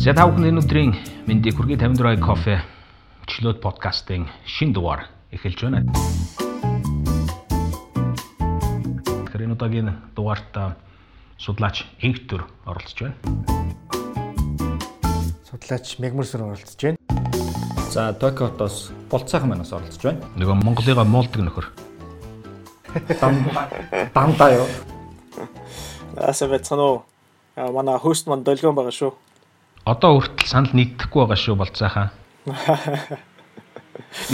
За та бүхэн энэ өдрийн мэндийг хүргэе 54 кофе чөлөөт подкастын шин дугаар эхэлж байна. Тэгэхээр энэ удаагийн дугаарт судлаач Инктүр оролцож байна. Судлаач Мегмөрсөр оролцож байна. За Токиотоос Болцаахан манаас оролцож байна. Нөгөө Монголыгоо муулдаг нөхөр. Дам дамдаа юу? Аса бацхан уу. Манай хост манд долгион байгаа шүү. Одоо хүртэл санал нийтэхгүй байгаа шүү болцаахан.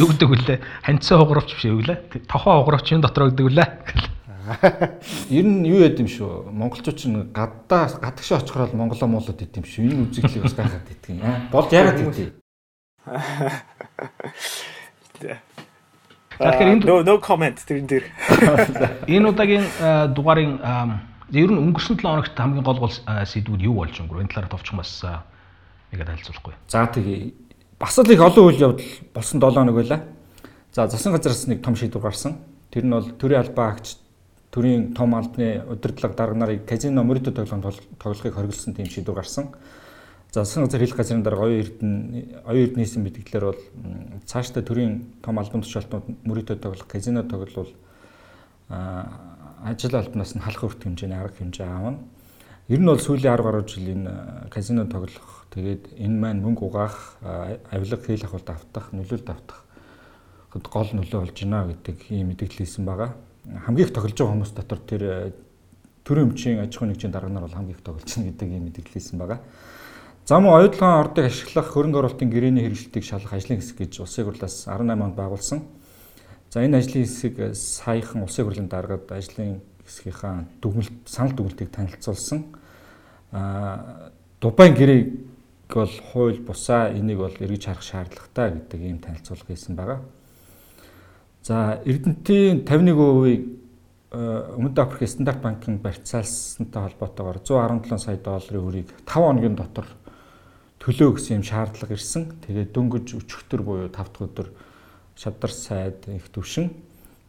Юу гэдэг вүлээ? Ханцаа хугарвч биш үү лээ? Тохоо хугарвчийн дотор гэдэг вүлээ. Ер нь юу яд юм шүү. Монголчууд ч гадаа гадагш очихрол монголоо муулаад идэв юм шүү. Энэ үзэгдлийг бас гайхаад идэг юм. Болж яагаад идэв? Тэгэхээр энэ no no comment тэрэн дээр. Энэ удаагийн дугаарын ер нь өнгөрсөн 7 хоногт хамгийн гол гол сэдвүүд юу болж өнгөрөө энэ талаар товчхон бас нэгэд хэлцүүлэхгүй. За тэгээ бас л их олон үйл явдал болсон 7 хоног байлаа. За засан газраас нэг том шийдвэр гарсан. Тэр нь бол төрийн албаа агч төрийн том албаны удирдлага дарга нарыг казино мөрөдө тоглоом тоглохыг хориглосон тийм шийдвэр гарсан. За засгийн газар хэлэх газрын дарга оюун эрдэнэ оюун эрдэнэсийн мэдээлэлээр бол цаашдаа төрийн том албан тушаалтнууд мөрөдө тоглох казино тоглол ажил албанаас нь халах хүрт хэмжээний арга хэмжээ аавна. Ер нь бол сүүлийн 10 гаруй жил энэ казино тоглох тэгээд энэ маань мөнгө угаах, авилга хийх авалт автах, нөлөөлөлт автах гол нөлөө болж байна гэдэг ийм мэдээлэл хийсэн байгаа. Хамгийн их тоглож байгаа хүмүүс дотор тэр төрийн өмчийн аж ахуйн нэгжийн дарга нар бол хамгийн их тоглож байна гэдэг ийм мэдээлэл хийсэн байгаа. Зам оюутлогын ордыг ашиглах хөрөнгө оруулалтын гэрээний хэрэгжилтийг шалгах ажлын хэсэг гэж улсын хурлаас 18 онд байгуулсан. За энэ ажлын хэсэг саяхан улсын хурлын даргад ажлын хэсгийнхаа дүгнэлт санал дүгнэлтийг танилцуулсан. Аа Дубайн гэрээг бол хууль бусаа энийг бол эргэж харах шаардлагатай гэдэг ийм танилцуулга хийсэн байгаа. За Эрдэнэтийн 51%-ийг Өмнөд Африкийн стандарт банкын барьцаалсантай холбоотойгоор 117 сая долларын хөрийг 5 хоногийн дотор төлөө гэсэн юм шаардлага ирсэн. Тэгээд дөнгөж өчигдөр буюу 5 дахь өдөр шадар сайд их төвшин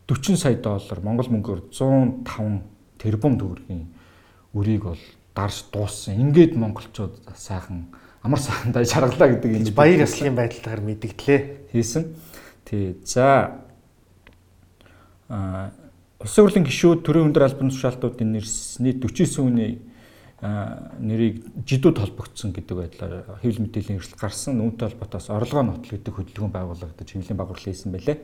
40 сая доллар Монгол мөнгөөр 105 тэрбум төгрөгийн үрийг бол дарж дууссан. Ингээд монголчууд сайхан амар сайхан дай шаргалаа гэдэг энэ баяр ёслолын байдлаар мэдгдлээ. Хийсэн. Тий. За а Улсын хурлын гишүүд төрийн өндөр албан тушаалтуудын нэрсний 49 сүүний нэрийг жидүүд холбогдсон гэдэг байдлаар хэвлэл мэдээллийн хэрэгсэл гарсан үүнтэй холбоотоос орлогоо нотол гэдэг хөдөлгөөн байгуулагдаж хэвлэлийн багварлал хийсэн байлээ.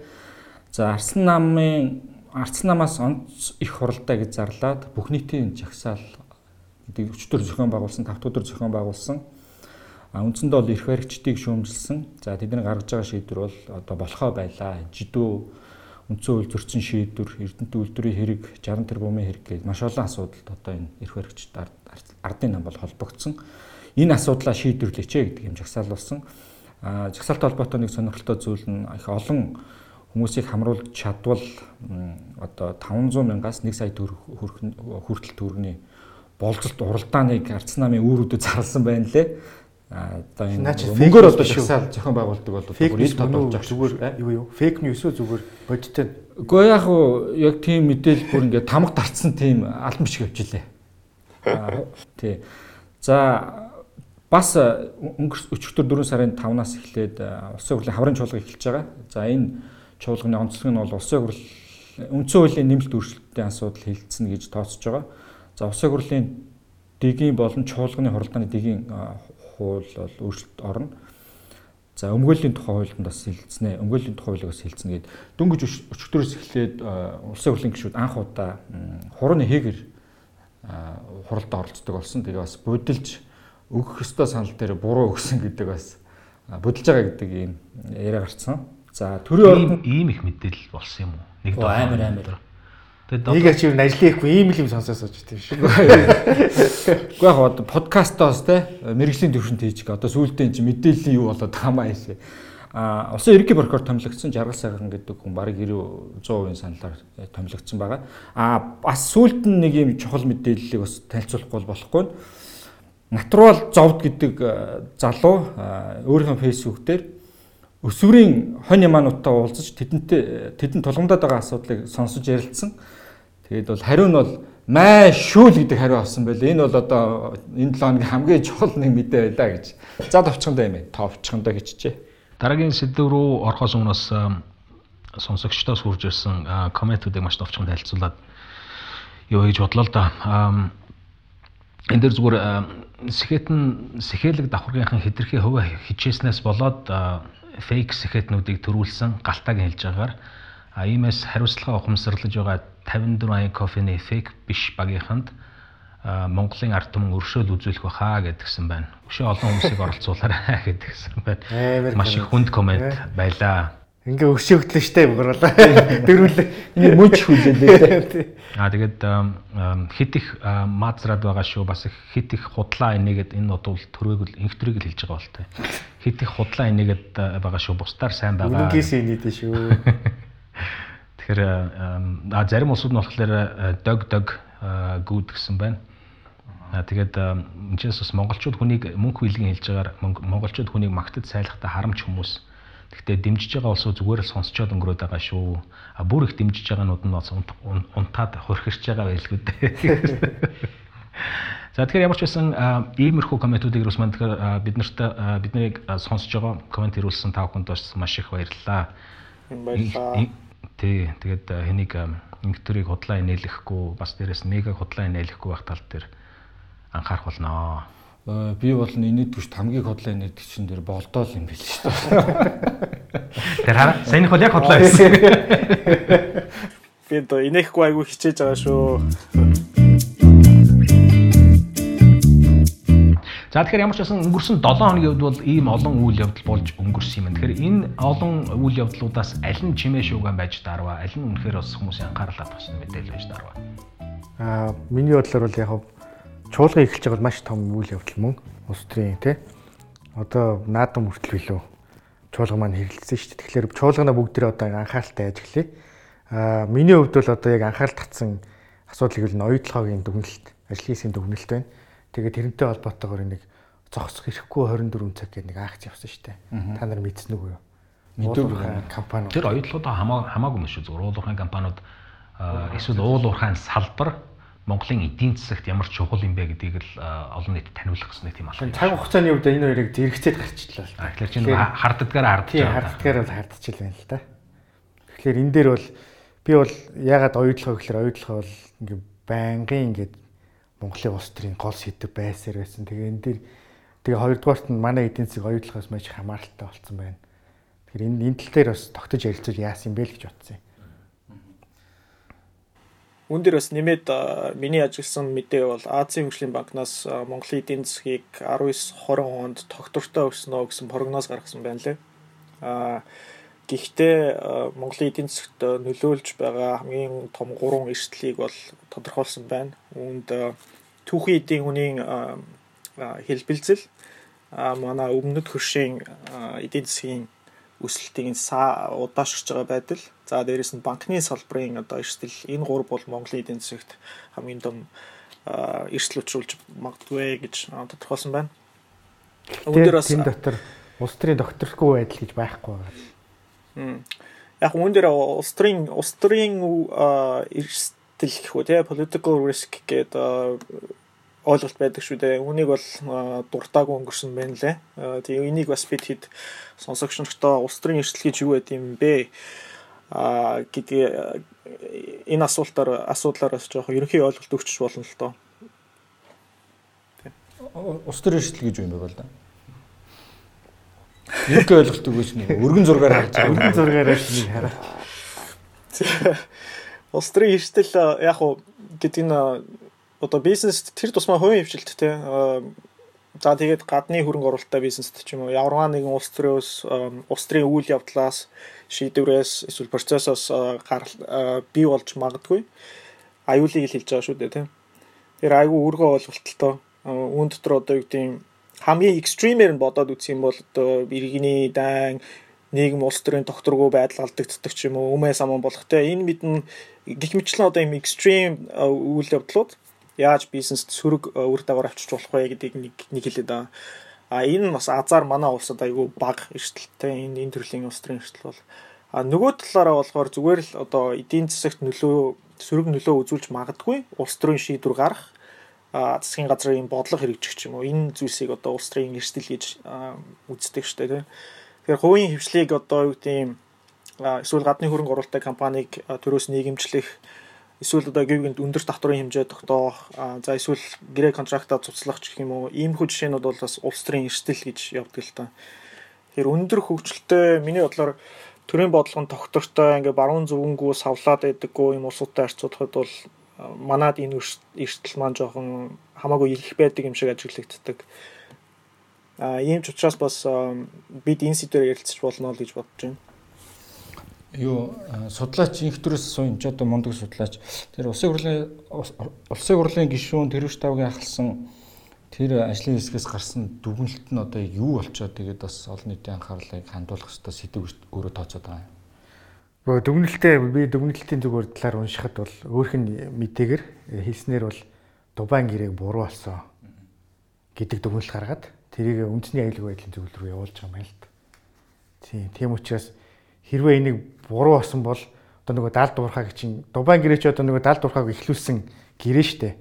За Арслан намын Арслан намаас онц их хуралдаа гэж зарлаад бүх нийтийн жагсаал гэдэг өчтөр зохион байгуулсан, тавт өдөр зохион байгуулсан. Үндсэндээ бол эрх баригчдыг шүүмжилсэн. За тэдний гаргаж байгаа шийдвэр бол одоо болохоо байлаа. Жидүү үндсэн хууль зөрчсөн шийдвэр, Эрдэнэт үйлдвэрийн хэрэг, 60 тэрбумын хэрэг гэж маш олон асуудалд одоо энэ эрх баригчд ардын нам бол холбогдсон. Энэ асуудлаа шийдвэрлэеч гэдэг юм жагсаал болсон. А жагсаалтай холбоотой нэг сонирхолтой зүйл нь их олон хүмүүсийг хамруулж чадвал одоо 500 мянгаас 1 сая төгрөг хүртэл төгрөгийн болцолт уралдааныг арц намын үүрүүдэд зарласан байна лээ одоо энэ мөнгөөр одоо шагсаал зохион байгуулдаг бол фейк ньюс болж зүгээр юу юу фейк ньюс үү зүгээр бодиттой. Гэхдээ яг уу яг тийм мэдээлэл бүр ингээд тамга тарцсан тийм албан биш явжилээ. Тий. За бас өчигдөр 4 сарын 5-наас эхлээд улсын хурлын хаврын чуулга эхэлж байгаа. За энэ чуулганы онцлог нь бол улсын хурл үндсэн хуулийн нэмэлт өөрчлөлтийн асуудал хилцсэн гэж тооцож байгаа. За улсын хурлын дэгийн болон чуулганы хуралдааны дэгийн хууль бол өөрчлөлт орно. За өмгөөллийн тухай хуулинд бас хилцнэ. Өмгөөллийн тухай хуулийг бас хилцнэ гэд дөнгөж өчтөрөөс эхлээд улсын хурлын гишүүд анх удаа хурууны хээгэр хуралд оролцдог болсон. Тэгээ бас будилж өгөх ёстой санал дээр буруу өгсөн гэдэг бас будилж байгаа гэдэг ийм яриа гарцсан. За төрийн орнд ийм их мэдээлэл болсон юм уу? Нэг амар амар. Нэг ач юу ажил хийхгүй ийм л юм сонсоос сууж тийм шүү. Гэхдээ яг одоо подкастоос те мэрэгжлийн төвшөнд хийж гээ. Одоо сүүлдээ энэ мэдээллийн юу болоод хамаа ийшээ. А улсын ерөнхий прокурор томилогдсон Жаргал сайхан гэдэг хүн бараг 90 100% саналаар томилогдсон байгаа. А бас сүүлд нь нэг юм чухал мэдээллийг бас танилцуулахгүй болохгүй. Натурал зовд гэдэг залуу өөрийнхөө фэйсбүүк дээр өсвөрийн хонь ямаануудтай уулзаж тэдэнтэй тэдэнд тулгамдаад байгаа асуудлыг сонсож ярилцсан. Тэгээд бол хариу нь бол маа шүүл гэдэг хариу авсан байл. Энэ бол одоо энэ 7 хоногийн хамгийн чухал нэг мэдээ байлаа гэж. За товчхондоо юм ээ. Товчхондоо хичжээ. Дараагийн сэдв рүү орохоос өмнөөс сонсогчдоос хүрж ирсэн комментуудыг маш товчхон танилцуулаад юу гэж бодлоо л да. Энд дээр зүгээр сэхэтэн сэхэлэг давхаргийнхын хэтэрхий хувь хичээснээс болоод фейк сэхэтнүүдийг төрүүлсэн галтааг хэлж байгаагаар а иймээс хариуцлага ухамсарлаж байгаа 54 аян кофений фейк биш багийнханд Монголын ард түмэн өршөөл үзүүлэх баха гэдгсэн байна. Өшөө олон хүмүүсийг оролцуулаарай гэдгсэн байна. Маш их хүнд комент байлаа. Ингээ өшөөгдлөө штэ бугарлаа. Дөрвөл энэ мөч хүлээлээ. Аа тэгээд хит их мазраад байгаа шүү. Бас хит их худлаа энийгээд энэ бодвол төрөөг л инх төрийг л хэлж байгаа болтой. Хит их худлаа энийгээд байгаа шүү. Бусдаар сайн байгаа. Үнгээс инээд шүү. Тэгэхээр а зарим улсууд нь болохоор дог дог гүд гэсэн байна. Тэгээд энэчээс бас монголчууд хүнийг мөнх билгийн хэлж байгаагаар монголчууд хүнийг магтад сайлахтаа харамч хүмүүс Гэхдээ дэмжиж байгаа улсууд зүгээр л сонсчоод өнгөрөөд байгаа шүү. А бүр их дэмжиж байгаанууд нь бас унтаад хөрхирч байгаа байлгүй дээ. За тэгэхээр ямар ч байсан иймэрхүү комментуудыг ирүүлсэн маань тэгэхээр бид нарт бид нарыг сонсож байгаа коммент ирүүлсэн та бүхэнд маш их баярлалаа. Баярлалаа. Тий, тэгээд хэнийг инвентарийг худлаа инээлэхгүй бас дээрэс мега худлаа инээлэхгүй байх тал дээр анхаарах болноо. Э, би бол энэд түшт хамгийн хотлоо энэд чинь дээр болдоо л юм биш шүү дээ. Тэр хараа саяных бол яг хотлоо байсан. Би одоо инехгүй айгүй хичээж байгаа шүү. За тэгэхээр ямар ч байсан өнгөрсөн 7 хоногийн үед бол ийм олон үйл явдал болж өнгөрсөн юм. Тэгэхээр энэ олон үйл явдлуудаас аль нь чимээ шууган байж дарва, аль нь үнэхээр бас хүмүүсийн анхаарал татсан мэдээлэл байж дарва. Аа миний бодлоор бол яг чуулган эхэлж байгаа бол маш том үйл явдал мөн улс төрийн тий. Одоо наадам хүртэл билүү чуулган маань хэрэгэлсэн шүү дээ. Тэгэхээр чуулганаа бүгдээ одоо анхааралтай ажиглая. Аа миний хувьд бол одоо яг анхаарал татсан асуудлыг бол ноёдлогын дүгнэлт, ажил хийсийн дүгнэлт байна. Тэгээд тэрнтэй холбоотойгоор нэг зогсох хэрэггүй 24 цаг гэдэг нэг акц явсан шүү дээ. Та нар мэдсэн үгүй юу? Мэдээгүй компаниуд. Тэр оюутлуудаа хамаа хамаагүй юм шүү. Зүгээр уулуурхайн компаниуд эсвэл уулуурхайн салбар Монголын эдийн засагт ямар чухал юм бэ гэдгийг л олон нийтэд таниулах гэсэн тийм алхам. Цаг хугацааны үед энэ хоёрыг зэрэгцээд гарчлаа л. Тэгэхээр чинь харддаггаар хардж байгаа. Харддаггаар бол хардчихил байна л да. Тэгэхээр энэ дээр бол би бол ягаад оюутлага гэхээр оюутлага бол ингээ байнгын ингээд Монголын улс төрийн гол сэдв байсаар байсан. Тэгээ энэ дээр тэгээ хоёрдугаарт нь манай эдийн засаг оюутлагаас маш хамааралтай болсон байна. Тэгэхээр энэ энэ тал дээр бас тогтож ярилцаж яасан юм бэ л гэж бодсон юм. Үүн дээр бас нэмээд миний ажигласан мэдээ бол Азийн хөгжлийн банкнаас Монголын эдийн засгийг 19-20 онд тогтвортой өснө гэсэн прогноз гаргасан байна лээ. Аа гэхдээ Монголын эдийн засагт нөлөөлж байгаа хамгийн том гурван эрсдлийг бол тодорхойлсон байна. Үүнд түүхийн эдийн үнийн хэлбэлзэл манай өмнөд хөршийн эдийн засгийн өсөлтийн удаашрж байгаа байдал. За дээрэс нь банкны салбарын одоо эрсдэл энэ гур бол Монголын эдийн засагт хамгийн том эрсдэл учруулж магадгүй гэж тодорхойлсон байна. Үүнээр бас энэ дотор улс төрийн докторгүй байдал гэж байхгүй байна. Яг үүн дээр улс төрийн улс төрийн эрсдэл гэх үү те political risk гэдэг ойлголт байдаг шүү дээ. Үүнийг бол дуртаагүй өнгөрсөн байна лээ. Тэгээ энийг бас бид хэд сонсогч нартай улс төрийн эрсдэл гэж юу байд юм бэ? а гэдэг энэ асуултаар асуудлаар бас жоохон ерөнхий ойлголт өгч болно л доо. Улс төр эрсдэл гэж юм байна л да. Ерөнхий ойлголт өгөөч нэг. Өргөн зургаар харж байгаа. Өргөн зургаар нэг хараа. Улс төрийн эрсдэл яг уу гэдэг нь одоо бизнес тэр тусмаа хувийн хвшилт те за тэгээд гадны хөрөнгө оруулалттай бизнест ч юм уу. Яваргаа нэгэн улс төрөөс улс төрийн үйл явдлаас шийдвэрээс эсвэл процессоос гарал бий болж магадгүй аюулыг л хэлж байгаа шүү дээ тийм тэр айгүй өргөө ойлголттой. Үүн дотор одоо юу гэдэг хамгийн экстримээр нь бодоод үзэх юм бол одоо иргэний дан нийгэм улс төрийн докторгүй байдал алдагддаг ч юм уу өмнөөс аман болох те энэ мэднэ гих мэтлэн одоо юм экстрим үйл явдлууд яаж бизнест сөрөг үр дагавар авчиж болох вэ гэдгийг нэг нэг хэлээд байгаа. А энэ бас азар манай улсад айгүй баг эрсдэлтэй энэ энэ төрлийн улс төрийн эрсдэл бол а нөгөө талаараа болохоор зүгээр л одоо эдийн засагт нөлөө сөрөг нөлөө үзүүлж магадгүй улс төрийн шийдвэр гарах засгийн газрын бодлого хэрэгжих юм уу энэ зүйлсийг одоо улс төрийн эрсдэл гэж үздэг шүү дээ тийм. Тэгэхээр хувийн хвшлийг одоо юу гэдэг юм эсвэл гадны хөрөнгө оруулалттай компанийг төрөөс нийгэмжлэх эсвэл одоо гівгэнд өндөр татварын хэмжээ тогтоох за эсвэл гэрээ контрактаа цуцлах гэх юм уу иймэрхүү жишээнүүд бол бас улс төрийн эрсдэл гэж явдаг л та. Тэгэхээр өндөр хөгжилтэй миний бодлоор төрийн бодлогын тогтвортой ингээ баруун зүгүнгүү савлаад байдаггүй юм улсуудтай харьцуулахад бол манад энэ эрсдэл маань жоохон хамаагүй их байдаг юм шиг ажиглагддаг. А ийм ч учраас бас бид энэ сэдвээр ярилцж болно л гэж бодож байна. Юу судлаач инхтрээс суун ч одоо мундаг судлаач тэр улсын хурлын улсын хурлын гишүүн тэрвш тавгийн ахалсан тэр ажлын хэсгээс гарсан дүгнэлт нь одоо юу болчоод тэгээд бас олон нийтийн анхаарлыг хандуулах хэвээр сэдв өөрөө тооцоод байгаа юм. Нөгөө дүгнэлтээ би дүгнэлтийн зүгээр талаар уншихад бол өөрх нь мэдээгээр хэлснээр бол Дубайн гэрээг буруу болсон гэдэг дүгнэлт гаргаад тэрийг үндэсний аюулгүй байдлын зөвлөл рүү явуулж байгаа юм байна л та. Тийм, тийм учраас хэрвээ энийг буруу болсон бол одоо нөгөө даалд дуурхаг чинь Дубайн гэрээч одоо нөгөө даалд дуурхаг ихлүүлсэн гэрээ штэ.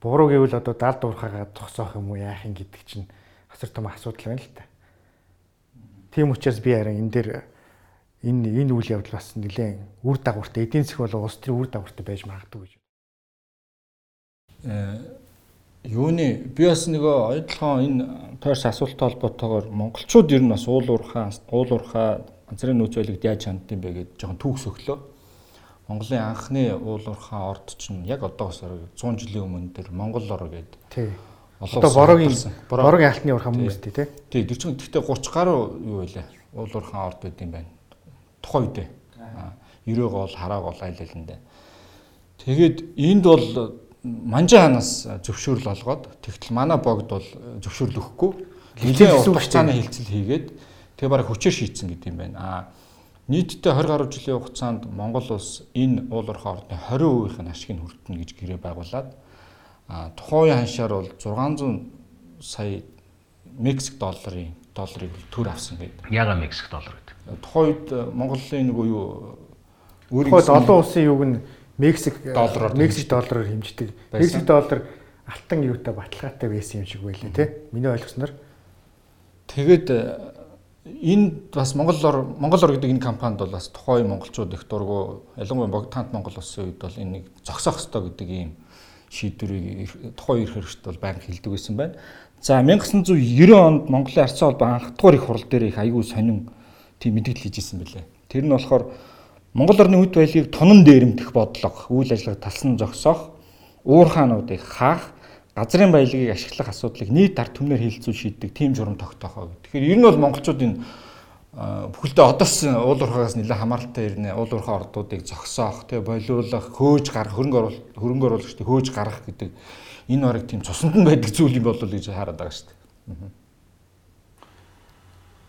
Буруу гэвэл одоо даалд дуурхагаа зогсоох юм уу яах юм гэдэг чинь асар том асуудал байна л та. Тийм учраас би харин энэ дээр энэ энэ үйл явдал бас нэлээд үр дагавартай эдийн засаг бол улс төрийн үр дагавартай байж магадгүй гэж. Э юуны би бас нөгөө ойлгохон энэ тойрс асуулттай холбоотойгоор монголчууд ер нь бас уулуурхаа уулуурхаа ганцрын нөөц байлгад яаж ханддсан бэ гэдээ жоохон түүх сөглөө. Монголын анхны уулуурхаа орд чинь яг одоос 100 жилийн өмнө тэр Монгол ор гэдэг. Тий. Одоо борогийн борогийн алтны урхаа хүмүүстэй тий. Тий, тэр чинь гэхдээ 30 гаруй юу вэ? Уулуурхаа орд байд юм байна тухайн үедээ. 90 гол хараа гол айл айландаа. Тэгээд энд бол манжаа ханаас зөвшөөрөл олгоод тэгтэл манай богд бол зөвшөөрөл өгөхгүй. Нилээн хугацааны хилцэл хийгээд тэгээ бараг хүчээр шийдсэн гэдэг юм байна. Аа нийтдээ 20 гаруй жилийн хугацаанд Монгол улс энэ уул уурхай орны 20%-ийн ашгийг хүртэнэ гэж гэрээ байгуулад аа тухайн ханшаар бол 600 сая Мексик долларын долларыг төр авсан гэдэг. Яга Мексик доллар тухайн үед э, Монголын нэг юу өөрийн олон улсын юуг нь Мексик доллараар Мексик доллараар хэмждэг. Мексик доллар алтан юутай баталгаатай байсан юм шиг байлаа тий. Миний ойлгосноор. Тэгээд э, энэ бас Монгол ор Монгол ор гэдэг энэ компанид бол бас тухайн монголчууд их дургу ялангуяа богдтаант Монгол улсын үед бол энийг зогсоох ёстой гэдэг ийм шийдвэрийг тухайн ирэх хэрэгт бол байнга хэлдэг байсан байна. За 1990 онд Монголын арцсан холбоо анх дугаар их хурал дээр их аягүй сонин тийм мэдээлэл хийж исэн бэлээ. Тэр нь болохоор Монгол орны үд байдлыг тунан дээрэмдэх бодлого, үйл ажиллагаа талсан зогсоох, уурхаануудыг хаах, газрын баялагийг ашиглах асуудлыг нийт ард түмнэр хилцүү шийддэг тийм журам тогтоохоо. Тэгэхээр ер нь бол монголчуудын бүхэлдээ одоос уул уурхаагаас нэлээд хамааралтай ирнэ. Уул уурхаа ордуудыг зогсоох, тэгээ болиулах, хөөж гарах, хөрөнгө оруулалт, хөрөнгө оруулагчдыг хөөж гарах гэдэг энэ бараг тийм цуснд нь байдаг зүйл юм болол гэж хараад байгаа шүү дээ.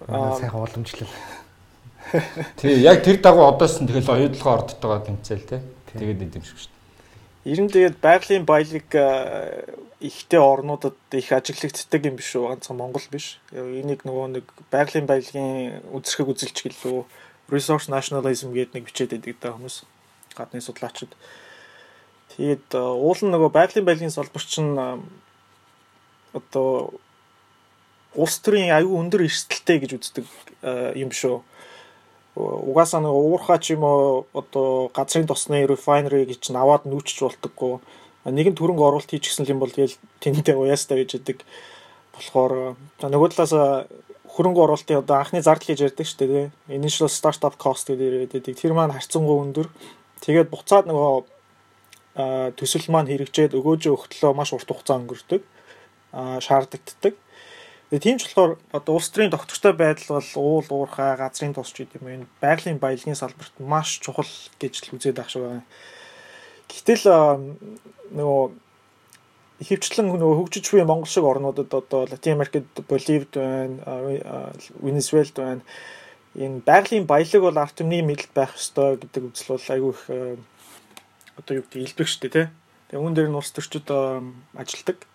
Аа сайхан уламжлал. Тий, яг тэр дагуу одоос нь тэгэл оюутлогоо ордтойгоо тэмцээл тий. Тэгээд эдэмшиг шүү дээ. Ер нь тэгээд байгалийн баялаг ихтэй орнуудад их ажиглагддаг юм биш үү? Ганцхан Монгол биш. Энийг нөгөө нэг байгалийн баялагын үзэрхэг үзэлч гэлөө resource nationalism гэдэг нэг бичээд байдаг даа хүмүүс гадны судлаачид. Тэгээд уул нь нөгөө байгалийн баялагын салбар чинь одоо улс төрийн аюу өндөр эрсдэлтэй гэж үздэг юм шүү. Угаасаа нэг уурхаач юм уу одоо газрын тосны refinery гэж наваад нүүчж болтоггүй. Нэгэн төрөнгө оруулалт хийж гисэн юм бол тэгэл тэнтэй уяастай байж идэг. болохоор нөгөө талаас хөрөнгө оруулалтын одоо анхны зардал гэж ярьдаг шүү дээ. Initial startup cost гэдэг яриад тэр маань харьцангуй өндөр. Тэгээд буцаад нөгөө төсөл маань хэрэгжээд өгөөжөө өгтлөө маш урт хугацаа өнгөрдөг. шаардагддаг. Тийм ч болохоор одоо улс төрийн доктортой байдал бол уул уурхай газрын тус ч гэдэг юм. Энэ байгалийн баялагын салбарт маш чухал гэж л үзээд байх шиг байна. Гэтэл нөгөө ихэвчлэн нөгөө хөгжиж буй Монгол шиг орнуудад одоо Латин Америкт Боливд байна, Венесуэлд байна. Энэ байгалийн баялаг бол арт түмний мэдлэл байх ёстой гэдэг үзэл бол айгүй их одоо юу гэдэг илбэг шүү дээ, тий. Тэгээ үүн дээр нь улс төрчид ажилдаг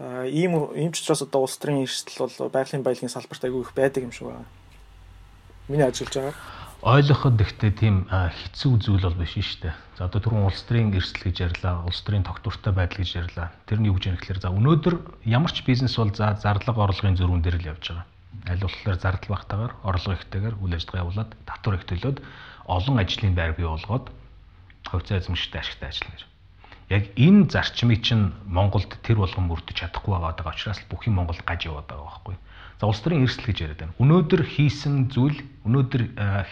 ийм ийм ч учраас одоо улс төрийн эрсдэл бол байгалийн баялагын салбарт айгүй их байдаг юм шиг байна. Миний ажиллаж байгаа. ойлгоход ихтэй тийм хэцүү зүйл бол биш шүү дээ. За одоо түрүүн улс төрийн эрсдэл гэж ярьлаа, улс төрийн тогтвортой байдал гэж ярьлаа. Тэр нь юу гэж юм гэхээр за өнөөдөр ямар ч бизнес бол за зарлага орлогын зөрүүн дээр л явж байгаа. Аль болохоор зардал багтаагаар, орлого ихтэйгээр үйл ажиллагаа явуулаад татвар их төлөөд олон ажлын байр бий болгоод хувьцаа эзэмшигтэй ашигтай ажиллана гэж. Яг энэ зарчмыг чинь Монголд тэр болгон мөрдөж чадахгүй байгаа учраас бүх юм Монголд гаж яваад байгаа байхгүй? За улс төрийн эрсдэл гэж яриад байна. Өнөөдөр хийсэн зүйл, өнөөдөр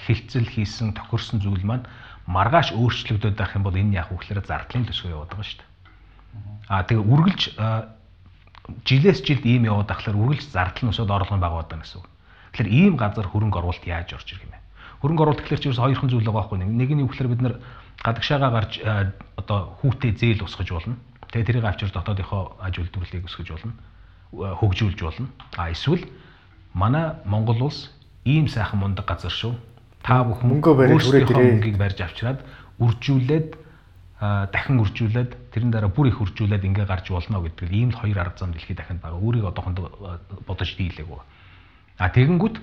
хилцэл хийсэн, тохирсон зүйл маань маргааш өөрчлөгдөд байх юм бол энэ яг үхлээр зардлын төсвөө яваад байгаа шүү дээ. Аа тэгээ үргэлж жилээс жилд ийм яваад байхлаар үргэлж зардал нь өсөд орлогын багаад байна гэсэн үг. Тэгэхээр ийм газар хөрөнгө оруулалт яаж орж ирэх юм бэ? Хөрөнгө оруулалт гэхэлэр чи ерөөс хоёрхан зүйл байгаа байхгүй нэг нь юу гэхээр бид нар гадагшаага гарч одоо хүүтэй зээл усгаж болно. Тэгээ тэрийг авчир дотоодынхоо аж үйлдвэрлэлийг өсгөж болно хөгжүүлж болно. А эсвэл манай Монгол улс ийм сайхан мундаг газар шүү. Та бүхэн мөнгөө бариад хүрээд ирээ. Мөнгийг барьж авчираад үржүүлээд дахин үржүүлээд тэрэн дараа бүр их үржүүлээд ингээ гарч болно гэдэг ийм л хоёр арга зам дэлхийд дахинд байгаа. Өөрийг одоохондоо бодож дийлээгүй. А тэгэнгүүт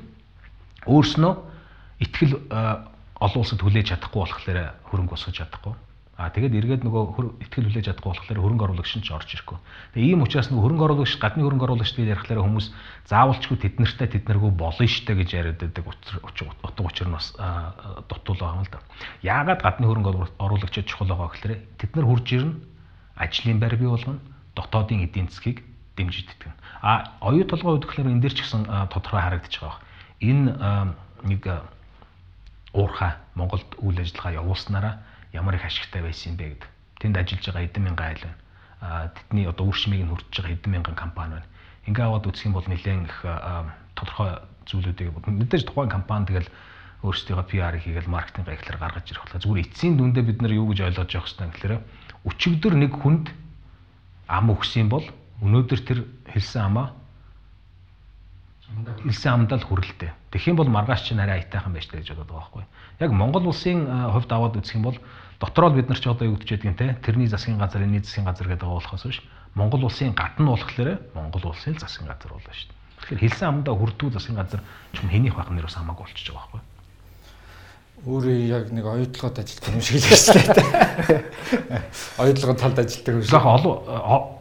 өөрснөө ихтгэл олон улсад хүлээж чадахгүй болохоор хөрөнгө босгож чадахгүй. А тэгээд эргээд нөгөө ихтгэл хүлээж чадахгүй болохоор хөрөнгө оруулагч нь ч орж ирэхгүй. Тэгээ ийм учраас нөгөө хөрөнгө оруулагч гадны хөрөнгө оруулагч гэж ярихлаараа хүмүүс заавалчгүй тэд нартай тэд наргүй болно штэ гэж яриад байдаг утга учир нь бас дутуул байгаа юм л да. Яагаад гадны хөрөнгө оруулагчид чухал байгаа гэхээр тэд нар хурж ирнэ ажлын байр бий болгоно дотоодын эдийн засгийг дэмжиж тэтгэн. А оюу толгой гэхээр энэ дэр ч гэсэн тодорхой харагдаж байгаа. Энэ нэг уурхай Монголд үйл ажиллагаа явуулснараа ямар их ашигтай байсан бэ гэдэг. Тэнд ажиллаж байгаа эдэн мянган айл байна. Аа тэдний одоо үр шимийг нь хүртэж байгаа эдэн мянган компани байна. Ингээ аваад үзэх юм бол нэлээд их тодорхой зүйлүүдийг мэдээж тухайн компани тэгэл өөрсдийнхөө PR-ыг хийгээл маркетинг гайхлаар гаргаж ирэх болохоо зүгээр эцсийн дүндээ бид нар юу гэж ойлгож явах хэрэгтэй гэхээр өчигдөр нэг хүнд ам өгсөн бол өнөөдөр тэр хэлсэн амаа хэлсэн амдаа л хүрэлтэй. Тэгэх юм бол маргааш чинь арай аятайхан байж таа гэж байгаа байхгүй. Яг Монгол улсын хувьд аваад үзэх юм бол дотроо бид нар ч одоо юу гэж яддаг те тэрний засгийн газар энэний засгийн газар гэдэг болохоос биш Монгол улсын гадна болохоор Монгол улсын засгийн газар болно шүү дээ. Тэгэхээр хэлсэн амдаа хүрдүү засгийн газар ч юм хэнийх байх нэрээс хамаагүй болчихж байгаа байхгүй өөрөө яг нэг оюутлогод ажилладаг юм шиг л байна. Оюутлогод талд ажилладаг юм шиг. Яг олон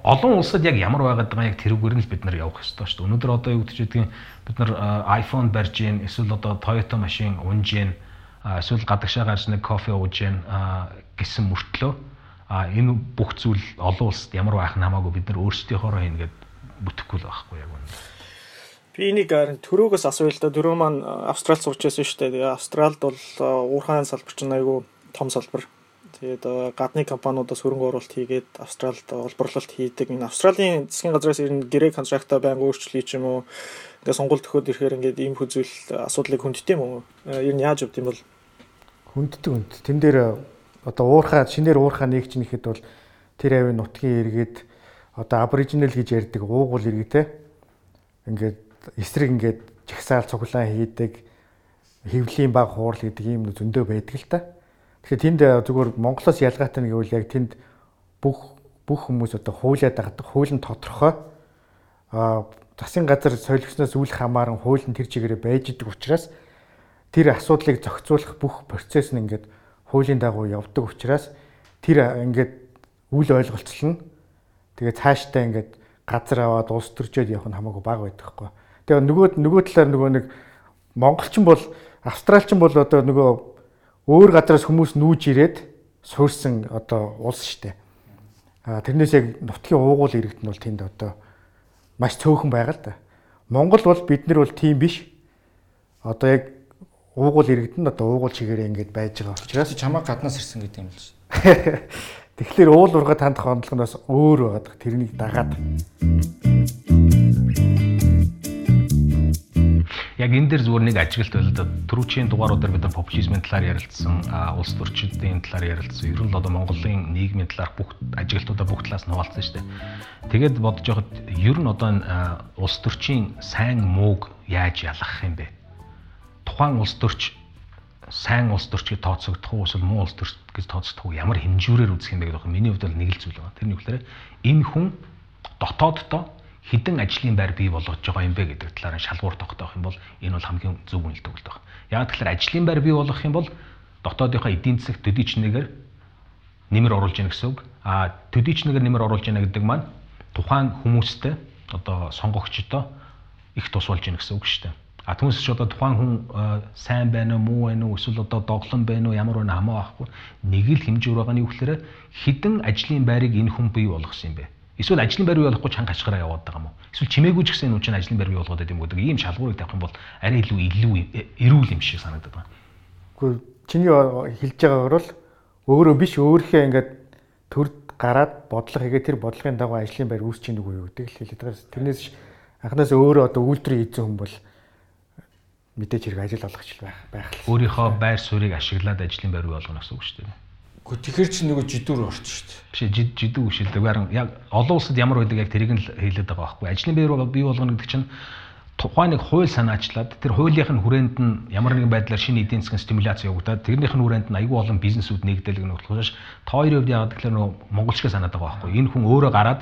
олон улсад яг ямар байгаад байгаа яг тэрүүгээр нь л бид нар явах ёстой шүү дээ. Өнөөдөр одоо юу гэж ядгийг бид нар iPhone барьж гин эсвэл одоо Toyota машин унж гин эсвэл гадагшаа гарч нэг кофе ууж гин гэсэн мөртлөө энэ бүх зүйл олон улсад ямар байх нь хамаагүй бид нар өөрсдийнхоороо хийнэ гэд бүтэхгүй л байхгүй яг үнэ. Би энийг төрөөгөөс асууя л да. Дөрөв маань Австралид сууж байсан шүү дээ. Тэгээ Австралид бол уурхайн салбар чинь айгүй том салбар. Тэгээд гадны компаниудаас хөрөнгө оруулалт хийгээд Австралид олборлолт хийдэг. Энэ Австралийн засгийн газраас ирнэ гэрээ контракта байнга өөрчлөе ч юм уу. Ингээ сонгуульд өгөхөд ирэхээр ингээд ийм хүзүйл асуудлыг хүнддэв юм уу? Ер нь яаж өгд юм бол хүнддэг хүнд. Тэн дээр одоо уурхаа шинээр уурхаа нэгч нэхэд бол тэр авийн нутгийн иргэд одоо аборигинал гэж ярьдаг уугуул иргэтэй ингээд эсрэг ингээд жагсаал цуглаан хийдэг хөвлийн баг хуурал гэдэг юм зөндөө байдаг л та. Тэгэхээр тэнд зүгээр Монголоос ялгаатай нэг үйл яг тэнд бүх бүх хүмүүс одоо хуулиад дагадаг хууль нь тодорхой а засгийн газар солигчноос үл хамааран хууль нь тэр чигээрээ байж идэг учраас тэр асуудлыг зохицуулах бүх процесс нь ингээд хуулийн дагуу явдаг учраас тэр ингээд үл ойлголцол нь тэгээ цаашдаа ингээд газар аваад улс төрчөөд явах нь хамаагүй бага байдаг хгүй. Тэгээ нөгөө нөгөө талаар нөгөө нэг монголчин бол австралчин бол одоо нөгөө өөр газараас хүмүүс нүүж ирээд суурсан одоо улс штэ. А тэрнээс яг нутгийн уугуул иргэд нь бол тэнд одоо маш цөөхөн байгаа л да. Монгол бол бид нар бол тийм биш. Одоо яг уугуул иргэд нь одоо уугуул чигээрээ ингэж байж байгаа учраас чамаа гаднаас ирсэн гэдэг юм л шүү. Тэгэхээр уул ургад хандах онцлогоноос өөр байгаа. Тэрнийг дагаад. Яг энэ дээр зүгээр нэг ажиглалт байл да. Түрүүчийн дугааруудаар бид нар популизмын талаар ярилцсан, улс төрчидийн талаар ярилцсан. Ер нь л одоо Монголын нийгмийн талаар бүх ажиглалтуудаа бүх талаас нь хуваалцсан шүү дээ. Тэгээд бодож байхад ер нь одоо улс төрчийн сайн мууг яаж ялгах юм бэ? тухайн улс төрч сайн улс төрч гэж тооцогдох уу эсвэл муу улс төрч гэж тооцогдох уу ямар хэмжүүрээр үзэх юм бэ гэдэг нь миний хувьд бол нэг л зүйл байна. Тэр нь юу гэхээр энэ хүн дотооддоо хідэн ажлын байр бий болгож байгаа юм бэ гэдэг талаар шалгуур тогтоох юм бол энэ бол хамгийн зөв үнэлт өгөлт байна. Яг тэгэхээр ажлын байр бий болгох юм бол дотоодынхоо эдийн засаг төдий чинээгээр нэмэр оруулж яах гэсэн үг. А төдий чинээгээр нэмэр оруулж яах гэдэг маань тухайн хүмүүстэй одоо сонгогчдоо их тус болж яах гэсэн үг шүү дээ. А түүнээс ч одоо тухайн хүн сайн байна уу, муу байна уу, эсвэл одоо доглон байна уу, ямар байна хамаа байхгүй. Нэг л хэмжүүр байгаа нь юу гэхээр хідэн ажлын байрыг энэ хүн бий болгосон юм бэ. Эсвэл ажлын байр бий болохгүй чанга ашгараа яваад байгаа юм уу? Эсвэл чимээгүй ч гэсэн энэ үчин ажлын байр бий болгоод байдаг юм гэдэг ийм шалгуурыг тавих юм бол арай илүү илүү эрүүл юм шиг санагдаад байна. Гэхдээ чиний хэлж байгаагаар бол өөрөө биш өөрийнхөө ингээд төр гараад бодлого хийгээ тэр бодлогын дагуу ажлын байр үүсч ийн үгүй юу гэдэг л хэлээд байгаа. Тэрнээс анханаас өөрөө одоо үйлдвэрийн эзэн хүн бол мэдээж хэрэг ажил олгоч байх байх л. Өөрийнхөө байр суурийг ашиглаад ажлын байр болгоно гэсэн үг шүү дээ. Гэхдээ тэгэхэр чи нөгөө жидүүр орч шүү дээ. Биш жид жидүү шилдэг. Харин яг олон улсад ямар байдаг яг тэрийг нь хэлээд байгаа байхгүй. Ажлын байр бий болгоно гэдэг чинь тухайн нэг хууль санаачлаад тэр хуулийнх нь хүрээнд нь ямар нэгэн байдлаар шинэ эдийн засгийн стимуляц явагдаад тэрнийх нь хүрээнд нь аюул олон бизнесүүд нэгдэл гэнэ болохоос та хоёрын хувьд яагаад гэхээр нөгөө монголчууд санаад байгаа байхгүй энэ хүн өөрөө гараад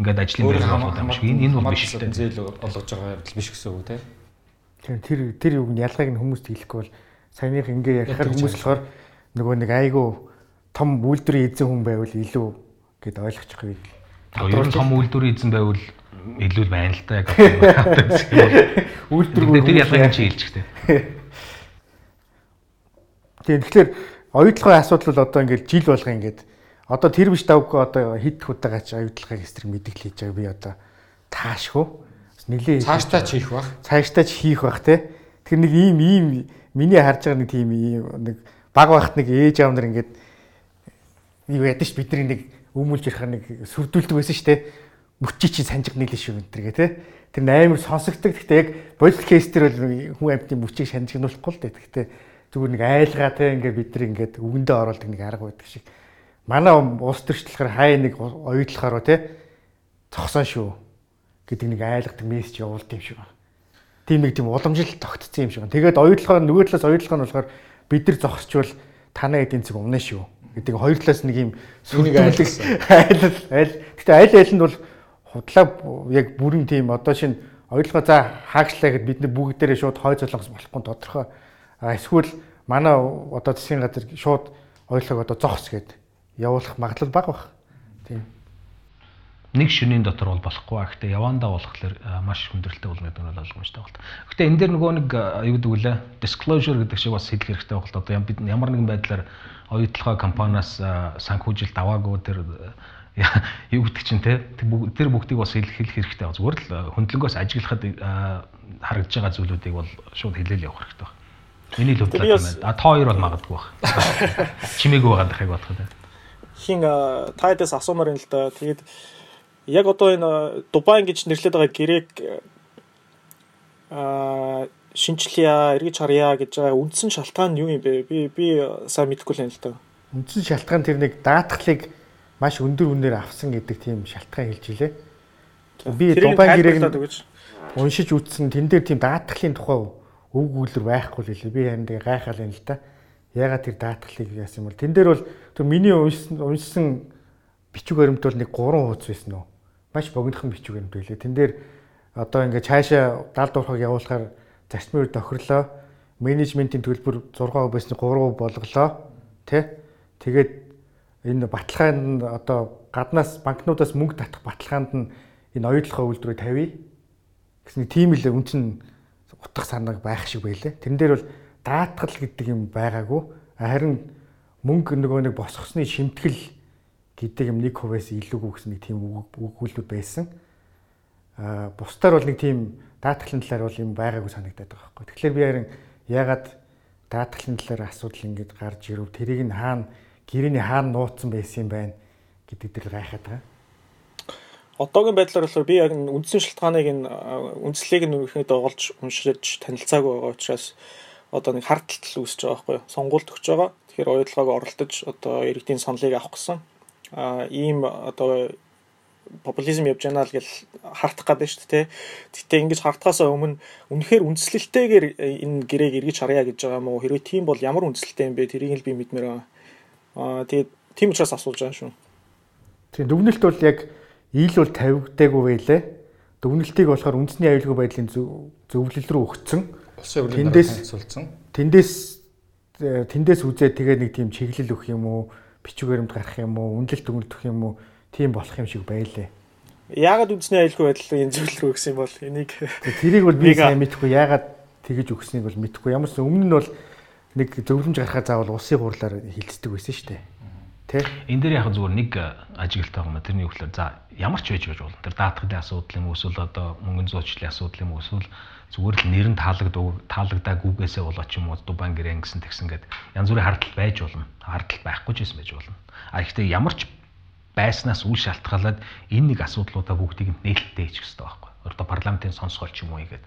ингээд ажлын байр болгоод юм шиг энэ энэ бол биш шүү дээ зээл олгож байгаа явдал биш гэсэн үг тийм тэр тэр юг нь ялгааг нь хүмүүст хэлэхгүй бол саяных ингээ ярихаар хүмүүс болохоор нөгөө нэг айгүй том үйлдвэрийн эзэн хүн байвал илүү гэд ойлгочих юм. Ер нь том үйлдвэрийн эзэн байвал илүү байна л та яг. Үйлдвэр тэр ялгааг чи хэлж ихтэй. Тийм тэгэхээр оюутлогын асуудал бол одоо ингээд жил болго ингээд одоо тэр биш давгүй одоо хэд удаагач оюутлогын эсрэг мэдгэл хийж байгаа би одоо таашгүй нилээ цааштай ч хийх бах цааштай ч хийх бах те тэр нэг ийм ийм миний харж байгаа нэг тийм ийм нэг баг байхад нэг ээж аав нар ингээд юу ядаж ш бидний нэг өмүүлж ярих нэг сүрдүүлдэг байсан ш те мөчи чи санжиг нийлэн шүү энэ тэргээ те. Тэр амар сонсогддог. Гэхдээ яг бодит кейс төр бол хүн амьтны мөчийг санжигнуулахгүй л дээ. Гэхдээ зүгээр нэг айлгаа те ингээ бид нар ингээд үгэндээ оруулдаг нэг арга байдаг шиг. Манай улс төрчлөхөр хай нэг оюутлахаар те зогсон шүү гэдэг нэг айлгадаг мессеж явуулд юм шиг байна. Тийм нэг тийм уламжил тогтцсон юм шиг байна. Тэгээд оюутлахаар нөгөө талаас оюутлах нь болохоор бид нар зогсчвал танаа эдийн засаг өмнө шүү гэдэг хоёр талаас нэг юм сүрдүүлэг айл айл. Гэхдээ айл айл нь бол худлаа яг бүрэн тийм одоо шинэ ойлгоо за хаагчлаа гэд бид нар бүгдээрээ шууд хой золонгос болохгүй тодорхой. Эсвэл манай одоо засгийн газар шууд ойлгоог одоо зогс гэд явуулах магадлал бага бах. Нэг шөнийн дотор бол болохгүй. Гэхдээ явандаа болохоор маш хүндрэлтэй болно гэдэг нь ойлгомжтой байна. Гэхдээ энэ дээр нөгөө нэг юу гэдэг вүлээ disclosure гэдэг шиг бас хэлэх хэрэгтэй байна. Одоо бид ямар нэгэн байдлаар оюутлогоо компаниас санхүүжилт аваагүй тэр юу гэдэг чинь те тэр бүгдийг бас хэлэх хэрэгтэй байна. Зүгээр л хөндлөнгөөс ажиглахад харагдж байгаа зүйлүүдийг бол шууд хэлээл явах хэрэгтэй байна. Миний л хувьд л байна. А та хоёр бол магадгүй байна. Чимээгүй байгаа дахыг бодоход. Хин тайдас асуумаар юм л да. Тэгээд яг одоо энэ Дубай гэж нэрлэдэг байгаа гэрээг а шинжлэе, эргэж харъя гэж байгаа үндсэн шалтгаан нь юу юм бэ? Би би сайн мэдэхгүй л юм л да. Үндсэн шалтгаан тэр нэг даатгалыг маш өндөр үнээр авсан гэдэг тийм шалтгаан хэлж илээ. Би Дубай гэрээг уншиж үзсэн тэн дээр тийм даатгалын тухай үг үлэр байхгүй л лээ. Би харин тэгээ гайхал юм л да. Ягаад тэр даатгалыг яасан юм бол тэн дээр бол тэр миний уншсан уншсан бичиг баримт бол нэг 3 хуудас байсан уу. Маш богинохон бичиг баримт байлээ. Тэн дээр одоо ингээ цаашаа далд уурхаг явуулахаар зарчмын тохирлоо. Менежментийн төлбөр 6% байсныг 3% болголоо. Тэ? Тэгээд энэ баталгаанд одоо гаднаас банкнуудаас мөнгө татах баталгаанд нь энэ оюутлахаа үйлдвэрийг тавья гэсэн тийм л үнцэн утга санааг байх шиг байлээ. Тэрэн дээр бол даатгал гэдэг юм байгаагүй. Харин мөнгө нөгөө нэг босгосны шимтгэл гэдэг юм 1%-аас илүүгүй гэсэн нэг тийм өгүүлбэр байсан. Аа бусдаар бол нэг тийм даатгалын талаар бол юм байгаагүй санагдаад байгаа байхгүй. Тэгэхээр би харин ягаад даатгалын талаар асуудал ингэж гарч ирв тэрийг нь хаана гэрээний хаана нууцсан байсан юм байна гэдэг дээр гайхаад байгаа. Одоогийн байдлаар болохоор би яг үндсэн шалтгааныг нь үндслийг нь өрхөд олж уншиж танилцаагүй байгаа учраас одоо нэг хардтал үүсэж байгаа байхгүй юу. Сонгуульд өгч байгаа. Тэгэхээр оюутлагыг оролдож одоо иргэдийн саналыг авах гэсэн ийм одоо популизм явж байна л гэл хартах гэдэг шүү дээ. Гэтэ ингэж хартахаасаа өмнө үнэхээр үндслэлтэйгээр энэ гэрээг эргэж харъя гэж байгаа юм уу? Хэрвээ тийм бол ямар үндслэлтэй юм бэ? Тэрийг л би мэдмээр байна. Аа тэгээд тийм учраас асууж байгаа шүү. Тийм дүгнэлт бол яг ил бол тавигдаагүй байлээ. одоо үнэлтийг болохоор үндэсний аюулгүй байдлын зөвлөл рүү өгсөн. Улсын хурлын дараа танилцуулсан. Тэндээс э, тэндээс үзээд тэгээд нэг тийм чиглэл өгөх юм уу, бичиг баримт гарах юм уу, үнэлэлт өгөх юм уу, тийм болох юм шиг байлээ. Яагаад үндэсний аюулгүй байдал энэ зөвлөл рүү өгсөн бол энийг тэрийг бол би сайн мэдэхгүй. Яагаад тэгэж өгснийг бол мэдэхгүй. Ямар ч өмнө нь бол нэг зөвлөмж гаргахаа заавал улсын хурлаар хилцдэг байсан шүү дээ. Тэ? Энэ дээр яг зүгээр нэг ажиглалтай байгаа юм. Тэрний үгээр за ямар ч байж байж болно. Тэр даатгалын асуудал юм уу эсвэл одоо мөнгөний зуучлалын асуудал юм уу эсвэл зүгээр л нэр нь таалагдав таалагдаагүйгээсээ болоо ч юм уу Дубан гэрэн гэсэн тэгсэн гээд янз бүрийн хардтал байж болно. Хардтал байхгүй ч байсан байж болно. А ихтэй ямар ч байснаас үл шалтгаалаад энэ нэг асуудлуудаа бүгдийг нээлттэй хийчих хэрэгтэй байхгүй. Одоо парламентын сонсгол ч юм уу игээд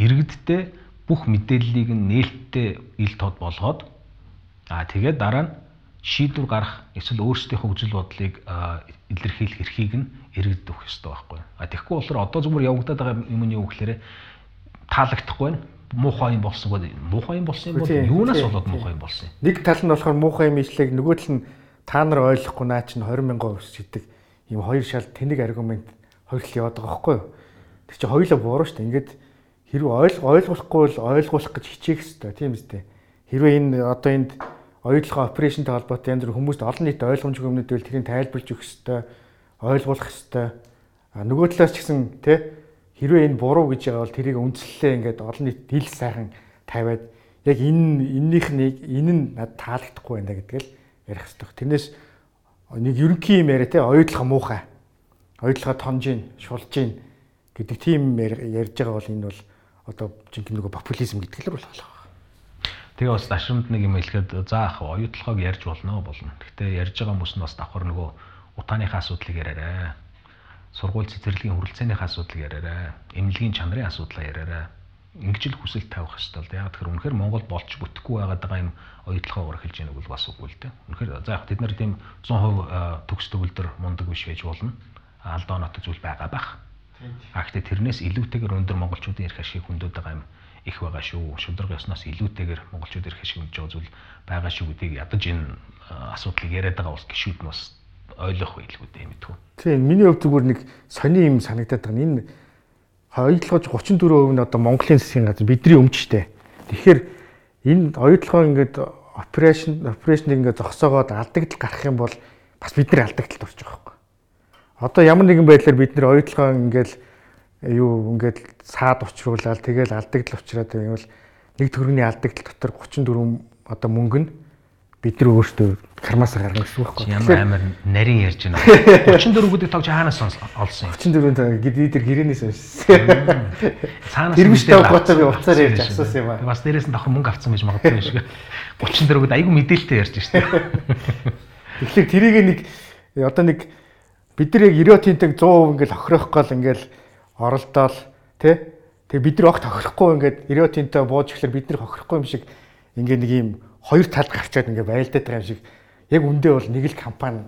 иргэдтэй бүх мэдээллийг нь нээлттэй ил тод болгоод аа тэгээд дараа нь шийдвэр гарах эсвэл өөрсдийнхөө үзэл бодлыг илэрхийлэх эрхийг нь иргэдэд өгөх ёстой байхгүй. А тэгэхгүй болохоор одоо зүгээр явагдаад байгаа юм нь юу гэхээр таалагдахгүй байна. Муухай юм болсон бол муухай юм болсон юм бол юунаас болоод муухай юм болсон юм. Нэг тал нь болохоор муухай юм ишлэг нөгөө тал нь та нар ойлгохгүй наа чинь 20 мянган ус гэдэг ийм хоёр шал тэнэг аргумент хоёрлол яваад байгаа байхгүй юу. Тэг чи хоёулаа буруу шүү дээ. Ингээд хэрвээ ойлгохгүй бол ойлгуулах гэж хичээх хэрэгтэй тийм үстэй. Хэрвээ энэ одоо энд оюутлогын операшнтай холбоотой янз бүр хүмүүст олон нийт ойлгомжгүй юмнууд байвал тэрийг тайлбарлаж өгөх хэрэгтэй, ойлгуулах хэрэгтэй. А нөгөө талаас ч гэсэн тий хэрвээ энэ буруу гэж байгаа бол тэрийг үндэслэлээ ингээд олон нийт дил сайхан тавиад яг энэ эннийх нэг энэ нь над таалагдахгүй байна гэдэг л ярих хэрэгтэй. Тэрнээс нэг ерөнхий юм яриа тий оюутлага муухай. Оюутлага тонж гин, шулж гин гэдэг тийм ярьж байгаа бол энэ бол одоо жинхэнэ нөгөө популизм гэдэг л болох байна. Тэгээ бас дашрамд нэг юм хэлэхэд за ах оюутлогыг ярьж болно болно. Гэхдээ ярьж байгаа хүмүүс нь бас давхар нөгөө утааныхаа асуудлыг яриарай. Сургууль цэцэрлэгийн хүрэлцээнийхээ асуудлыг яриарай. Эмнэлгийн чанарын асуудлаа яриарай. Ингэж л хүсэл тавих хэрэгтэй л да. Яг тэгэхээр үнэхээр Монгол болч бүтэхгүй байгаад байгаа юм оюутлогоо урах хэлж яаг бол бас үгүй л дээ. Үнэхээр за яг тэд нар тийм 100% төгс төгөлдөр мундаг биш байж болно. Алдаа оноотой зүйл байгаа байх А гэхдээ тэрнээс илүүтэйгээр өндөр монголчуудын эрх ашиг хөндөд байгаа юм их байгаа шүү. Шударга ёсноос илүүтэйгээр монголчууд эрх ашиг хөндөж байгаа зүйл байгаа шүү гэдгийг ядаж энэ асуудлыг яриад байгаа ус гişүүд нь бас ойлгох байлгүй дээ мэдгүй. Тийм миний хувьд зүгээр нэг сони юм санагдаад байгаа нь энэ хоёрдлогож 34% нь одоо Монголын засгийн газар бидний өмч штэ. Тэгэхээр энэ хоёрдлогоо ингээд operation operation ингээд зогсоогоод алдагдал гарах юм бол бас бид нар алдагдалд орж байгаа хэрэг. Одоо ямар нэгэн байдлаар бид нар хоёрдлогоо ингээд юу ингээд саад учруулаад тэгэл алдагдал учраад байвал нэг төгрөгийн алдагдал дотор 34 одоо мөнгө нь бид нар өөрсдөө кармасаа гаргана гэсэн үг байхгүй. Ямар амар нарийн ярьж байна. 34 гэдэг тог хаанаас олсон юм? 34 бид тэр гэрээнээс уншсан. Цаанаас тэрвэж тавхгатаа би уцаар ярьж асуусан юм аа. Бас дээрээс нь давхар мөнгө авсан байж магадгүй юм шиг. 34 гэдэг айгүй мэдээлэлтэй ярьж штэ. Тэгэхээр тэрийг нэг одоо нэг бид нар яг 90-ийн 100% ингээл охирох гол ингээл оролдоол тий Тэгээ бид нар огт хохирохгүй ингээд 90-ийн бууж ихлээр бид нар хохирохгүй юм шиг ингээд нэг юм хоёр талд гарчаад ингээд байлдаад байгаа юм шиг яг үндэ бол нэг л компани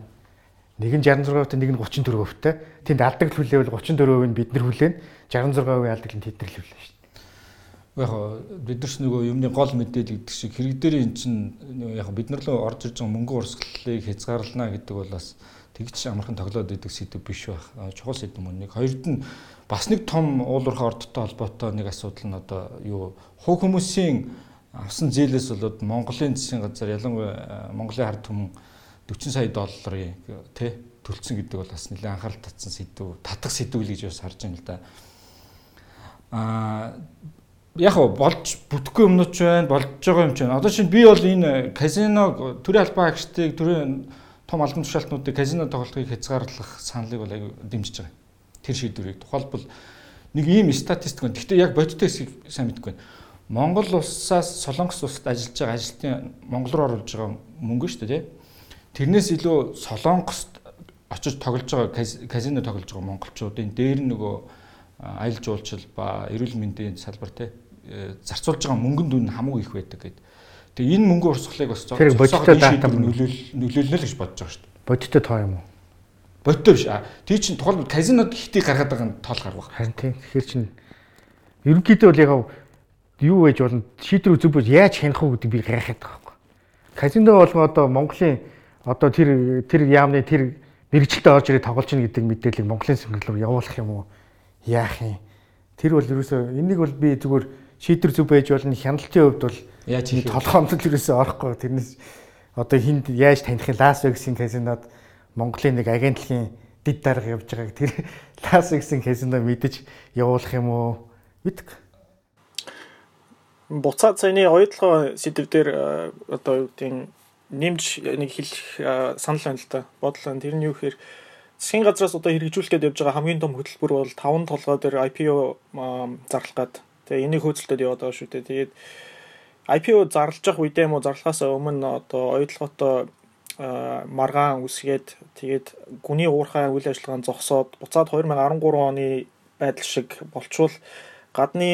нэг нь 66%-тай нэг нь 34%-тай тэнд алдагл хүлээвэл 34% нь бид нар хүлээн 66% алдагл нь тэд нар хүлээн шүү дээ. Яг бид нар ч нөгөө юмны гол мэдээлэл гэдэг шиг хэрэг дээр эн чинь яг бид нар л орж ирж байгаа мөнгө урсгалыг хязгаарлана гэдэг бол бас тэгж амархан тоглоод идэг сэдв биш байх. Чухал сэдв мөн нэг. Хоёрд нь бас нэг том уулуурхаа ордтой холбоотой нэг асуудал нь одоо юу хуу хүмүүсийн авсан зээлээс болоод Монголын засгийн газар ялангуяа Монголын ард түмэн 40 сая долларын тий төлцсөн гэдэг бол бас нэлээд анхаарал татсан сэдв, татах сэдв л гэж бас харж байна л да. Аа яг болж бүтэхгүй юмнууд ч байна, болж байгаа юм ч байна. Одоо чинь би бол энэ казино төрийн албан агчдыг төрийн том албан тушаалтнуудыг казино тоглолтыг хязгаарлах саналыг бол аягүй дэмжиж байгаа. Тэр шийдвэрийг тухайлбал нэг ийм статистик байна. Гэхдээ яг бодиттой хэсгийг сайн мэдэхгүй байна. Монгол улсаас Солонгос улсад ажиллаж байгаа ажилтны Монгол руу оруулж байгаа мөнгө шүү дээ. Тэрнээс илүү Солонгост очиж тоглож байгаа казино тоглож байгаа монголчуудын дээр нөгөө аялал жуулчлал ба эрүүл мэндийн салбар те зарцуулж байгаа мөнгөнд үн хамаагүй их байдаг гэдэг Тэгээ энэ мөнгө урсгалыг бас тэр бодиттой дата нөлөөл нөлөөлнө л гэж бодож байгаа шүү дээ. Бодиттой тоо юм уу? Бодиттой биш. Тий чин тухайн казинод хитийг гаргаад байгаа нь тоол гарах. Харин тийм. Тэгэхээр чин ерөнхийдөө бол яг юу байж болно шийдвэр үзэх бол яаж хянах уу гэдэг би гайхаад байгаа байхгүй. Казино болгоо одоо Монголын одоо тэр тэр яамны тэр мэрэгчлээ орж ирээд тоглож ийн гэдэг мэдээллийг Монголын сэргэлээр явуулах юм уу? яах юм? Тэр бол ерөөсөө энийг бол би зүгээр шийдвэр зүг байж болно хяналтын хувьд бол Яаж хийх л ерөөсөө орохгүй. Тэрнээс одоо хинд яаж таних Лас Вегасын казинод Монголын нэг агентлагийн дид дарга явж байгааг тэр Лас Вегасын казино мэдэж явуулах юм уу? Мэдг. Буцаад саяны оюутлогоо сэдв дээр э, одоо юу гэдэг нэмж нэг хэлэх э, санал байна л да. Бодол байна. Тэр нь юу гэхээр засгийн газраас одоо хэрэгжүүлэх гээд явж байгаа хамгийн том хөтөлбөр бол 5 толгой дээр IPO э, зарлах гад. Тэгээ энийг хөөцөлтөд яваад байгаа шүү дээ. Тэгээд IPO зарлаж явах үедээ уу зарлахаас өмнө одоо оюутлоготой маргаан үсгээд тэгээд гүний уурхай үйл ажиллагаанд зогсоод буцаад 2013 оны байдал шиг болчвол гадны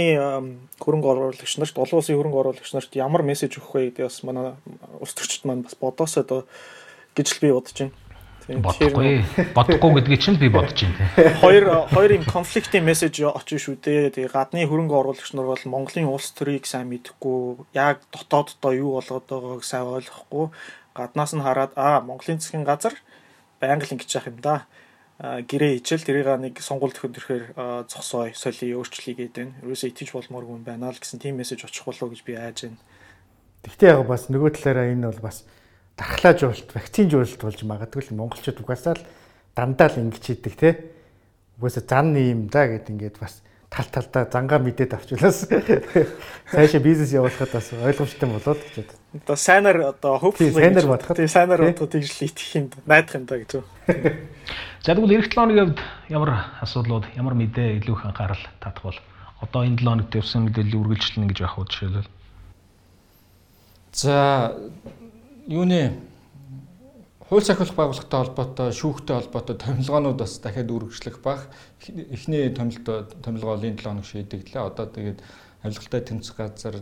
хөрөнгө оруулагч нарт олон улсын хөрөнгө оруулагч нарт ямар мессеж өгөх вэ гэдэг бас манай улс төрчид маань бас бодосоо доо гэж л би бодож байна. Бодохгүй. Бодохгүй гэдгийг чинь би бодож байна. Хоёр хоёр юм конфликтийн мессеж очиж шүү дээ. Тэгээ гадны хөрөнгө оруулагч нар бол Монголын улс төрийг сайн мэдэхгүй, яг дотооддоо юу болоод байгааг сайн ойлгохгүй, гаднаас нь хараад аа Монголын засгийн газар байнга л ингэж яах юм да гэрээ хичээл тэрийг нэг сонгуульд хөндрөхөөр зогсоо солио өөрчлөе гэдэг байна. Ерөөсөө итгэж болмооргүй юм байна л гэсэн тийм мессеж очих болов гэж би айж байна. Гэхдээ яг бас нөгөө талаараа энэ бол бас дархлаажуулалт, вакцин жуулалт болж магадгүй л монголчууд угаасаа л дандаа л ингэж хийдэг те. Угаасаа зан юм да гэд ингээд бас тал талдаа зангаа мэдээд авчлаас цаашаа бизнес явуулахад бас ойлгомжтой болоод гэж бодод. Одоо сайнаар одоо Тийм, сайнаар бодоход. Тийм сайнаар бодоход тэгж л итгэх юм да. Найдах юм да гэж. За тэгвэл эх 7 хоногийн хувьд ямар асуудлууд, ямар мэдээ илүү их анхаарал татах бол одоо энэ 7 хоногт явсан мэдээллийн үргэлжлэнэ гэж байх уу жишээлбэл. За юуны хууль сахиулах байгууллагатай холбоотой, шүүхтэй холбоотой томилгоонууд бас дахиад үргэлжлэх бах. Эхний томилтоо томилгоо энэ 7 хоног шийдэгдлээ. Одоо тэгээд авилгалтай тэмцэх газар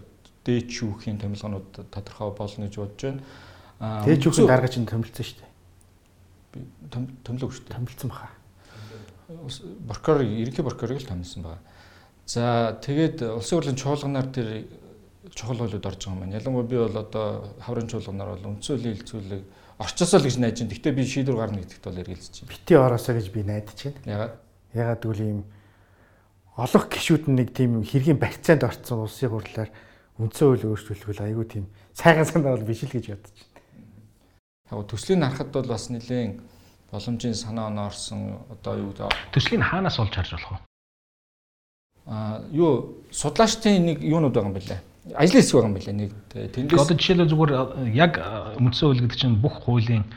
дээд шүүхийн томилгоонууд тодорхой болно гэж бодож байна. Аа, Дээж үндсүү- үхэн дарга чинь томилцсон шүү дээ. том- томилог шүү дээ. Томилцсон баха. Прокурор, ерөнхий прокурорыг л томилсон байна. За тэгээд улсын хурлын чуулганаар тэр чухал хуулиуд орж байгаа юм байна. Ялангуяа би бол одоо хаврын чуулганаар бол үндсэн хуулийн хилцүүлэг орчосоо л гэж найж байна. Гэхдээ би шийдвэр гарна гэдэгт бол эргэлзэж байна. Бити ороосоо гэж би найдаж байна. Ягаад? Ягаад гэвэл ийм олох гişүүд нэг тийм хэргийн барьцаанд орцсон улсын хурлаар үндсэн хууль өөрчлөлгөл айгүй тийм сайхан санаа бол биш л гэж бодож байна. Яг төслийн харахад бол бас нэлээд боломжийн санаа оноо орсон одоо юу гэдэг Төслийг хаанаас олж харж болох вэ? аа юу судлаачдын нэг юунууд байгаа юм бэлээ. Ажлын хэсэг байгаа юм бэлээ. Нэг тэндээс одоо жишээлбэл зүгээр э, яг э, үндсэн хууль гэдэг чинь бүх хуулийн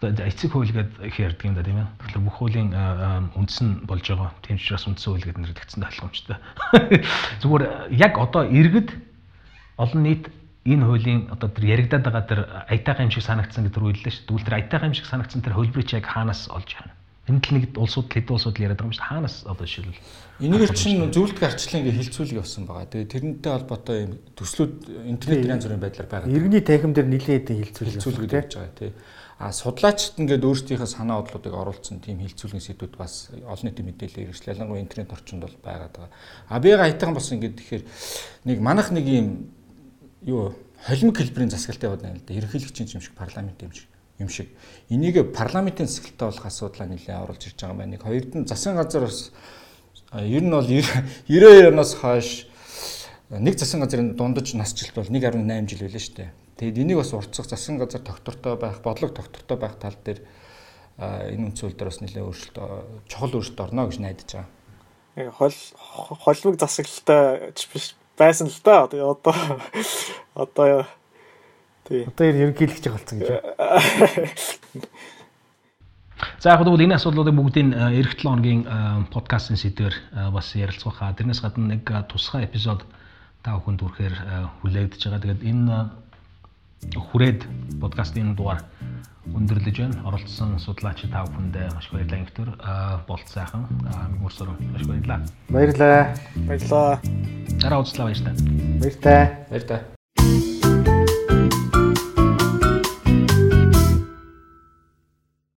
одоо эцэг хууль гэдэг их ярьдаг юм да тийм ээ. Тэгэхээр бүх хуулийн э, үндэс нь болж байгаа. Тийм ч учраас үндсэн хууль гэдэг нэр өгсөн тахламжтай. Зүгээр яг одоо иргэд олон нийт энэ хуулийн одоо тэр яригадаад байгаа тэр аятайхан юм шиг санагдсан гэдэг хэллээ шүү. Тэгвэл тэр аятайхан юм шиг санагдсан тэр хөлбөрийг яг хаанаас олж харна? Энд л нэг улсууд хэд улсууд л яриад байгаа юм шүү. Хаанаас одоо жишээлбэл Энийг чинь зөвлөлт арчлын ингээ хилцүүлэг явсан байгаа. Тэгээ тэрнтэй холбоотой юм төслүүд интернет янз бүрийн байдлаар байгаа. Иргэний танхим дээр нилээд хилцүүлэг хилцүүлэг явж байгаа тий. А судлаачид ингээд өөрсдийнхөө санаа бодлуудыг оруулсан тийм хилцүүлгийн сэдвүүд бас олон нийтийн мэдээлэл хэрэгжил ялангуяа интернет орчинд бол байгаад байгаа. А би аятайхан бас ингээд тэгэхээр нэг манах нэг юм юу холимог хэлбэрийн засаглалтай яваад байна л да. Ерөнхийлөгчийн юм шиг парламент юм шиг юм шиг. Энийг парламентын засаглалтай болох асуудлаа нэлээд оруулж ирж байгаа юм байна. Нэг хоёрд нь засгийн газар бас ер нь бол 92 оноос хойш нэг засгийн газрын дундаж насжилт бол 1.8 жил байлаа шүү дээ. Тэгээд энийг бас уртсах засгийн газар тогтвортой байх, бодлого тогтвортой байх тал дээр энэ үндсүүл дээр бас нэлээд өөрчлөлт чухал өөрчлөлт орно гэж найдаж байгаа. Хол холимог засаглалтай ч биш байсан л да. Одоо одоо. Одоо ерөнхийлөгч болсон гэж байна. За яг тэгвэл энэ асуудлуудыг бүгдийг э, эх 7 хоногийн э, подкастын сэдвэр э, бас ярилцах хаа. Тэрнээс гадна нэг тусгай эпизод та бүхэнд хүрэхээр хүлээгдэж байгаа. Тэгээд энэ хүрээд подкастын дугаар өндөрлөж байна. Оролцсон судлаач та бүхэндээ маш баярлалаа инхтөр болцсайхан мөрсөр маш баярлалаа. Баярлалаа. Баярлаа. Дараа уулзлаа баяр та. Баяр таа. Баяр таа.